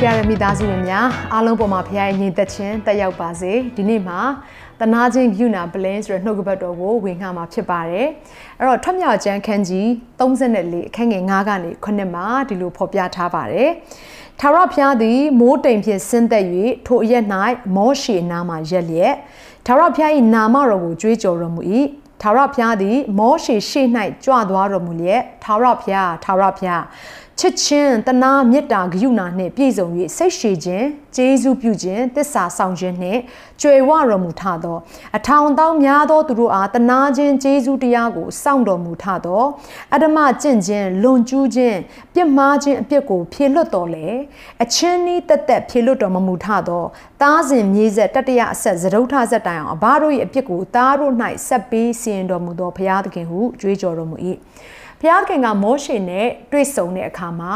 ချစ်ရတဲ့မိသားစုဝင်များအားလုံးပေါ်မှာဖခင်ရဲ့ညီသက်ခြင်းတက်ရောက်ပါစေဒီနေ့မှာတနာချင်းယူနာပလင်းဆိုတဲ့နှုတ်ကပတ်တော်ကိုဝင်ခါမှာဖြစ်ပါတယ်အဲ့တော့ထွတ်မြောက်ကျမ်းခန်းကြီး34အခန်းငယ်9ကနေ9မှာဒီလိုဖော်ပြထားပါတယ်ထာဝရဘုရားသည်မိုးတိမ်ဖြင့်ဆင်းသက်၍ထိုအရက်၌မောရှေနာမှာရက်လျက်ထာဝရဘုရား၏နာမတော်ကိုကြွေးကြော်တော်မူ၏ထာဝရဘုရားသည်မောရှေရှေ့၌ကြွသွားတော်မူလျက်ထာဝရဘုရားထာဝရဘုရား ချစ်ချင်းတနာမေတ္တာဂရုဏာနှင့်ပြည့်စုံ၍စိတ်ရှည်ခြင်းကျေးဇူးပြုခြင်းတစ္ဆာဆောင်ခြင်းနှင့်ကြွယ်ဝတော်မူထသောအထောင်တောင်းများသောသူတို့အားတနာခြင်းကျေးဇူးတရားကိုစောင့်တော်မူထသောအတ္တမကျင့်ခြင်းလွန်ကျူးခြင်းပြစ်မှားခြင်းအပြစ်ကိုဖြေလွတ်တော်လေအချင်းဤတက်တက်ဖြေလွတ်တော်မမူထသောသားစဉ်မြေဆက်တတရအဆက်သရုတ်ထဆက်တိုင်အောင်အဘတို့၏အပြစ်ကိုသားတို့၌ဆက်ပေးစီရင်တော်မူသောဘုရားသခင်ဟုကြွေးကြော်တော်မူ၏ ဘုရားခင်ကမောရှေနဲ့တွေ့ဆုံတဲ့အခါမှာ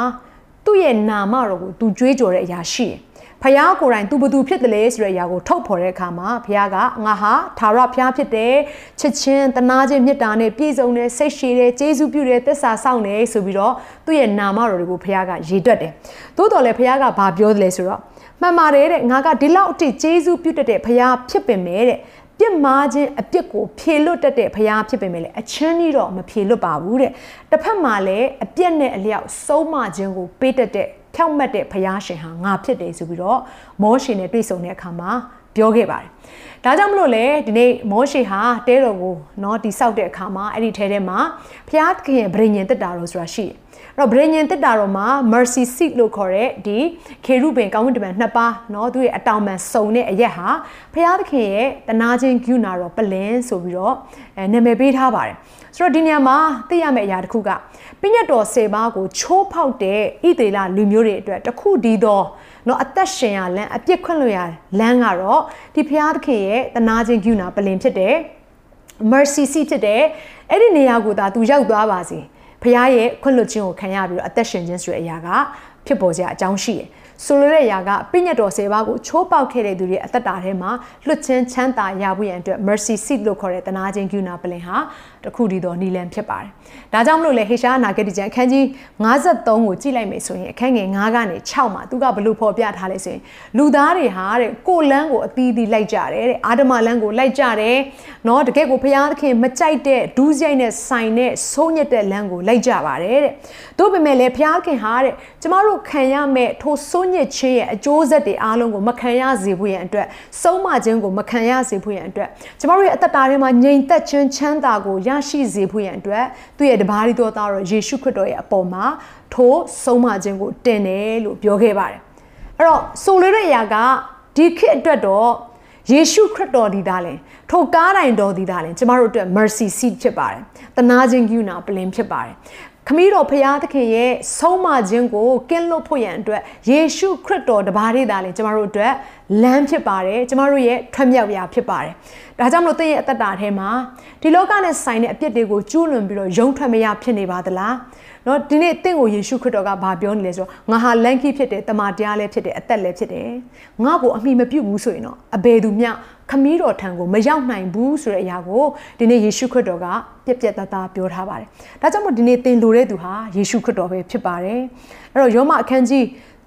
သူ့ရဲ့နာမတော်ကိုသူကြွေးကြော်တဲ့အရာရှိတယ်ဖះကိုယ်တိုင်သူဘသူဖြစ်တယ်လဲဆိုတဲ့အရာကိုထုတ်ဖော်တဲ့အခါမှာဖះကငါဟာသာရဖះဖြစ်တယ်ချစ်ချင်းတနာခြင်းမေတ္တာနဲ့ပြည့်စုံတယ်စိတ်ရှည်တယ်ကျေးဇူးပြုတယ်သစ္စာစောင့်တယ်ဆိုပြီးတော့သူ့ရဲ့နာမတော်တွေကိုဖះကရေတွက်တယ်သို့တော်လည်းဖះကဘာပြောတယ်လဲဆိုတော့မှန်ပါတယ်တဲ့ငါကဒီလောက်အထိကျေးဇူးပြုတတ်တဲ့ဖះဖြစ်ပင်မဲ့တဲ့ပြစ်မှားခြင်းအပြစ်ကိုဖြေလွတ်တတ်တဲ့ဘုရားဖြစ်ပေမဲ့လည်းအချင်းကြီးတော့မဖြေလွတ်ပါဘူးတဲ့တစ်ဖက်မှာလည်းအပြစ်နဲ့အလျောက်ဆုံးမခြင်းကိုပေးတတ်တဲ့ဖြောက်မှတ်တဲ့ဘုရားရှင်ဟာငါဖြစ်တယ်ဆိုပြီးတော့မောရှင်နဲ့တွေ့ဆုံတဲ့အခါမှာပြောခဲ့ပါတယ်။ ဒါကြောင့်မလို့လေဒီနေ့မောရှေဟာတဲတော်ကိုเนาะတိဆောက်တဲ့အခါမှာအဲ့ဒီထဲထဲမှာဘုရားခင်ဗြိညင်တက်တာတော်ဆိုတာရှိတယ်။အဲ့တော့ဗြိညင်တက်တာတော်မှာ mercy seat လို့ခေါ်တဲ့ဒီခေရုဘင်ကောင်းကင်တမန်နှစ်ပါးเนาะသူရဲ့အတောင်ပံစုံတဲ့အရက်ဟာဘုရားသခင်ရဲ့တနာချင်းဂုဏတော်ပလင်ဆိုပြီးတော့အဲနာမည်ပေးထားပါတယ်။ဆိုတော့ဒီနေရာမှာသိရမယ့်အရာတစ်ခုကပြည့်ညတ်တော်၁၀ပါးကိုချိုးဖောက်တဲ့ဣသေလလူမျိုးတွေအတွက်တခုတည်းသော နော်အသက်ရှင်ရလမ်းအပြစ်ခွင့်လို့ရလမ်းကတော့ဒီဘုရားသခင်ရဲ့တနာခြင်းဂုဏပလင်ဖြစ်တယ် mercy seat ဖြစ်တယ်အဲ့ဒီနေရာကိုသာသူရောက်သွားပါစေဘုရားရဲ့ခွင့်လွှတ်ခြင်းကိုခံရပြီးတော့အသက်ရှင်ခြင်းဆိုတဲ့အရာကဖြစ်ပေါ်စရာအကြောင်းရှိတယ် ဆိုလိုတဲ့အရာကပြည့်ညတ်တော်စေပါကိုချိုးပေါက်ခဲ့တဲ့သူတွေအသက်တာထဲမှာလွတ်ချင်းချမ်းသာရဖို့ရန်အတွက် mercy seat လို့ခေါ်တဲ့တနာခြင်းဂုဏပလင်ဟာတခုတည်းသောနီလန်ဖြစ်ပါတယ်။ဒါကြောင့်မလို့လေဟေရှာနာဂတိကျမ်းအခန်းကြီး53ကိုကြည့်လိုက်မယ်ဆိုရင်အခန်းငယ်9ကနေ6မှာသူကဘလို့ဖော်ပြထားလဲဆိုရင်လူသားတွေဟာတဲ့ကိုလန်းကိုအသီးသီးလိုက်ကြတယ်တဲ့အာဒမလန်းကိုလိုက်ကြတယ်။နော်တကယ်ကိုဘုရားသခင်မကြိုက်တဲ့ဒူးဆိုင်နဲ့ဆိုင်နဲ့ဆိုးညက်တဲ့လန်းကိုလိုက်ကြပါတယ်တဲ့။တို့ပေမဲ့လေဘုရားခင်ဟာတဲ့ကျမတို့ခံရမဲ့ထိုဆိုးညက်ခြင်းရဲ့အကျိုးဆက်တွေအားလုံးကိုမခံရစေဖို့ရန်အတွက်ဆုံးမခြင်းကိုမခံရစေဖို့ရန်အတွက်ကျမတို့ရဲ့အသက်တာထဲမှာငြိမ်သက်ခြင်းချမ်းသာကိုရရှိစေဖို့ရန်အတွက်သူ့ရဲ့တပါးရီတော်သားတော်ယေရှုခရစ်တော်ရဲ့အပေါ်မှာထိုးဆုံးမခြင်းကိုတင်တယ်လို့ပြောခဲ့ပါတယ်အဲ့တော့ဆိုလိုတဲ့အရာကဒီခေတ်အတွက်တော့ယေရှုခရစ်တော်ဒီသားလဲထိုကားတိုင်တော်ဒီသားလဲကျမတို့အတွက် mercy seat ဖြစ်ပါတယ်တနာခြင်းကယူနာပလင်ဖြစ်ပါတယ် ခမည်းတော်ဖရာသခင်ရဲ့ဆုံးမခြင်းကိုကင်းလွတ်ဖို့ရန်အတွက်ယေရှုခရစ်တော်တပါးလေးသာလေကျမတို့အတွက်လမ်းဖြစ်ပါတယ်ကျမတို့ရဲ့ထွက်မြောက်ရာဖြစ်ပါတယ်ဒါကြောင့်မလို့သင်ရဲ့အသက်တာထဲမှာဒီလောကနဲ့ဆိုင်တဲ့အပြစ်တွေကိုကျူးလွန်ပြီးတော့ယုံထွက်မရဖြစ်နေပါသလား နော်ဒီနေ့တင့်ကိုယေရှုခရစ်တော်ကဘာပြောနေလဲဆိုတော့ငါဟာလန်ကီဖြစ်တယ်တမန်တရားလည်းဖြစ်တယ်အသက်လည်းဖြစ်တယ်ငါ့ကိုအမိမပြုတ်ဘူးဆိုရင်တော့အဘယ်သူမျှခမည်းတော်ထံကိုမရောက်နိုင်ဘူးဆိုတဲ့အရာကိုဒီနေ့ယေရှုခရစ်တော်ကပြက်ပြက်သားသားပြောထားပါတယ်ဒါကြောင့်မို့ဒီနေ့သင်လိုတဲ့သူဟာယေရှုခရစ်တော်ပဲဖြစ်ပါတယ်အဲ့တော့ယောမအခန်းကြီး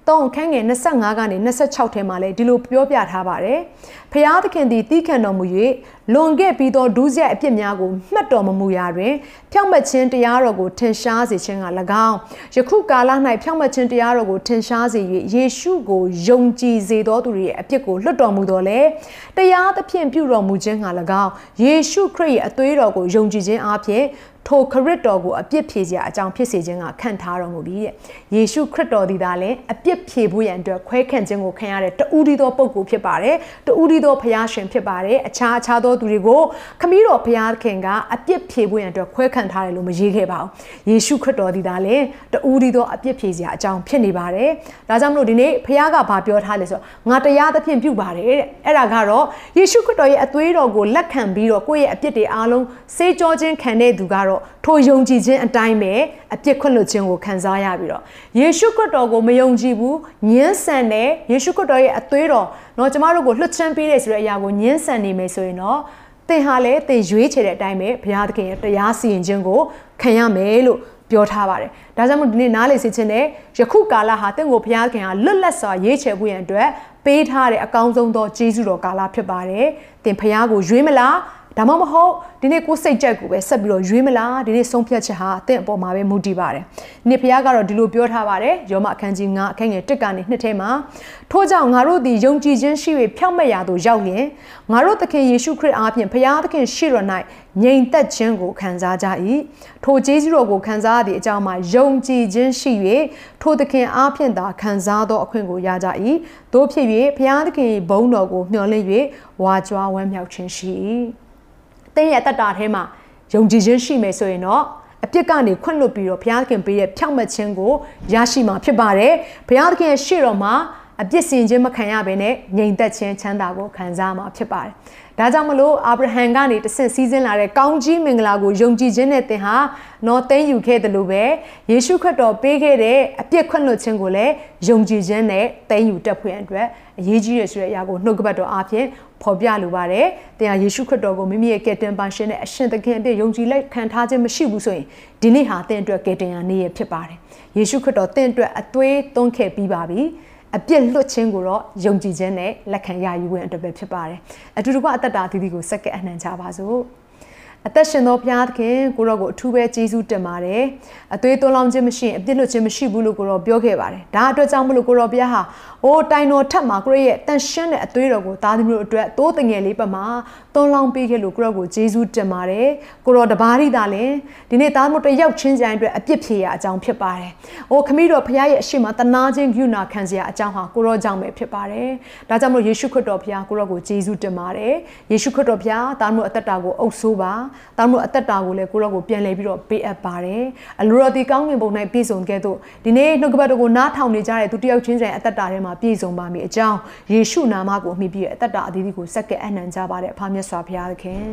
3အခန်းငယ်25ကနေ26ထဲမှာလည်းဒီလိုပြောပြထားပါတယ်။ဖျားသခင်သည်တီးခံတော်မူ၍လွန်ခဲ့ပြီးသောဒုစရိုက်အပြစ်များကိုမှတ်တော်မမူရာတွင် ဖြောင့်မတ်ခြင်းတရားတော်ကိုထင်ရှားစေခြင်းက၎င်းယခုကာလ၌ဖြောင့်မတ်ခြင်းတရားတော်ကိုထင်ရှားစေ၍ယေရှုကိုယုံကြည်စေသောသူတွေရဲ့အပြစ်ကိုလွတ်တော်မူတော်လဲတရားသဖြင့်ပြုတော်မူခြင်းက၎င်းယေရှုခရစ်ရဲ့အသွေးတော်ကိုယုံကြည်ခြင်းအပြင် ထိုခရစ်တော်ကိုအပြစ်ဖြေစရာအကြောင်းဖြစ်စေခြင်းကခံထားတော်မူပြီးတဲ့ယေရှုခရစ်တော်သည်သာလည်းအပြစ်ဖြေဖို့ရန်အတွက်ခွဲခန့်ခြင်းကိုခံရတဲ့တူးဒီသောပုဂ္ဂိုလ်ဖြစ်ပါတယ်တူးဒီီသောဖျားရှင်ဖြစ်ပါတယ်အခြားအခြားသောသူတွေကိုခမည်းတော်ဖျားခင်ကအပြစ်ဖြေဖို့ရန်အတွက်ခွဲခံထားတယ်လို့မရေးခဲ့ပါဘူးယေရှုခရစ်တော်ဒီသားလည်းတူးဒီသောအပြစ်ဖြေစရာအကြောင်းဖြစ်နေပါတယ်ဒါကြောင့်မလို့ဒီနေ့ဖျားကဘာပြောထားလဲဆိုတော့ငါတရားသဖြင့်ပြုပါတယ်တဲ့အဲ့ဒါကတော့ယေရှုခရစ်တော်ရဲ့အသွေးတော်ကိုလက်ခံပြီးတော့ကိုယ့်ရဲ့အပြစ်တွေအားလုံးစေးကြောခြင်းခံတဲ့သူကတေထိုယုံကြည်ခြင်းအတိုင်းပဲအပြစ်ခွင့်လွတ်ခြင်းကိုခံစားရပြီးတော့ယေရှုခရစ်တော်ကိုမယုံကြည်ဘူးညှင်းဆန်တယ်ယေရှုခရစ်တော်ရဲ့အသွေးတော်เนาะကျမတို့ကိုလွှတ်ချမ်းပေးတယ်ဆိုတဲ့အရာကိုညှင်းဆန်နေမယ်ဆိုရင်တော့သင်ဟာလည်းသင်ရွေးချယ်တဲ့အတိုင်းပဲဘုရားသခင်ရဲ့တရားစီရင်ခြင်းကိုခံရမယ်လို့ပြောထားပါတယ်။ဒါကြောင့်မို့ဒီနေ့နားလေစေခြင်းနဲ့ယခုကာလဟာတင့်ကိုဘုရားခင်ဟာလွတ်လပ်စွာရေးချယ်ဖို့ရန်အတွက်ပေးထားတဲ့အကောင်းဆုံးသောကျေးဇူးတော်ကာလဖြစ်ပါတယ်။သင်ဘုရားကိုရွေးမလား ဒါမှမဟုတ်ဒီနေ့ကိုစိတ်ကြက်ကိုပဲဆက်ပြီးတော့ရွေးမလားဒီနေ့ဆုံးဖြတ်ချက်ဟာအသင့်အပေါ်မှာပဲမူတည်ပါတယ်။နေ့ဖခင်ကတော့ဒီလိုပြောထားပါတယ်။ယောမအခန်းကြီး9အခန်းငယ်1ကနေ2ထဲမှာထို့ကြောင့်ငါတို့သည်ယုံကြည်ခြင်းရှိ၍ဖြောင့်မတ်ရာသို့ရောက်လျင်ငါတို့သခင်ယေရှုခရစ်အားဖြင့်ဖခင်သခင်ရှိတော်၌ငြိမ်သက်ခြင်းကိုခံစားကြ၏။ထိုကျေးဇူးတော်ကိုခံစားရသည့်အကြောင်းမှာယုံကြည်ခြင်းရှိ၍ထိုသခင်အားဖြင့်သာခံစားသောအခွင့်ကိုရကြ၏။သို့ဖြစ်၍ဖခင်သခင်ဘုန်းတော်ကိုမျှော်လင့်၍ဝါကြွားဝမ်းမြောက်ခြင်းရှိ၏။ သင်ရဲ့တတတာထဲမှာယုံကြည်ခြင်းရှိမယ်ဆိုရင်တော့အပြစ်ကနေခွင့်လွတ်ပြီးတော့ဘုရားသခင်ပေးတဲ့ဖြောင့်မတ်ခြင်းကိုရရှိမှာဖြစ်ပါတယ်ဘုရားသခင်ရဲ့ရှေ့တော်မှာအပြစ်စင်ခြင်းမခံရဘဲနဲ့ငြိမ်သက်ခြင်းချမ်းသာကိုခံစားမှာဖြစ်ပါတယ်။ဒါကြောင့်မလို့အာဗြဟံကနေတဆင့်စီးဆင်းလာတဲ့ကောင်းကြီးမင်္ဂလာကိုယုံကြည်ခြင်းနဲ့သင်ဟာနော်သိမ်းယူခဲ့တယ်လို့ပဲယေရှုခရစ်တော်ပေးခဲ့တဲ့အပြစ်ခွင့်လွှတ်ခြင်းကိုလည်းယုံကြည်ခြင်းနဲ့သိမ်းယူတတ်ဖွယ်အတွက် အရေးကြီးရဆိုတဲ့အရာကိုနှုတ်ကပတ်တော်အားဖြင့်ဖော်ပြလိုပါတယ်။တရားယေရှုခရစ်တော်ကိုမိမိရဲ့ကယ်တင်ပါရှင်နဲ့အရှင်သခင်အပြည့်ယုံကြည်လက်ခံထားခြင်းမရှိဘူးဆိုရင်ဒီနေ့ဟာသင်အတွက်ကယ်တင်ရနေ့ရဖြစ်ပါတယ်။ယေရှုခရစ်တော်သင်အတွက်အသွေးသွန်းခဲ့ပြီးပါပြီ။အပြစ်လွတ်ခြင်းကိုတော့ယုံကြည်ခြင်းနဲ့လက်ခံရယူဝင်အတွက်ပဲဖြစ်ပါတယ်။အတူတူကအသက်တာအသီးသီးကိုစက္ကဲအနှံကြပါစို့။ အသက်ရှင်သောဘုရားသခင်ကိုရောကိုအထူးပဲကျေးဇူးတင်ပါတယ်အသွေးသွန်းလောင်းခြင်းမရှိအပြစ်လွတ်ခြင်းမရှိဘူးလို့ကိုရောပြောခဲ့ပါတယ်ဒါအတွက်ကြောင့်မလို့ကိုရောဘုရားဟာအိုးတိုင်တော်ထက်မှာကိုရောရဲ့တန်ရှင်းတဲ့အသွေးတော်ကိုသားသမီးတို့အတွက်သိုးတငယ်လေးပတ်မှာသွန်းလောင်းပေးခဲ့လို့ကိုရောကိုကျေးဇူးတင်ပါတယ်ကိုရောတပါးရီသာလင်ဒီနေ့သားသမီးတို့ရောက်ချင်းကြိုင်အတွက်အပြစ်ဖြေရအကြောင်းဖြစ်ပါတယ်အိုးခမည်းတော်ဘုရားရဲ့အရှိမတနာခြင်းဂုဏခံစရာအကြောင်းဟာကိုရောကြောင့်ပဲဖြစ်ပါတယ်ဒါကြောင့်မလို့ယေရှုခရစ်တော်ဘုရားကိုရောကိုကျေးဇူးတင်ပါတယ်ယေရှုခရစ်တော်ဘုရားသားသမီးတို့အသက်တာကိုအုပ်ဆိုးပါတာတို့အသက်တာကိုလည်းကိုရောကိုပြန်လဲပြီးတော့ပေးအပ်ပါတယ်အလိုတော်ဒီကောင်းငင်ပုံ၌ပြည့်စုံခဲ့သို့ဒီနေ့နှုတ်ကပတ်တော်ကိုနားထောင်နေကြတဲ့သူတယောက်ချင်းစီအသက်တာထဲမှာပြည့်စုံပါမည်အကြောင်းယေရှုနာမကိုအမိပြီးအသက်တာအသီးသီးကိုစက္ကဲအနှံကြပါတဲ့အဖမြတ်စွာဘုရားသခင်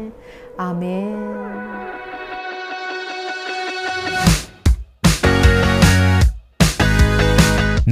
အာမင်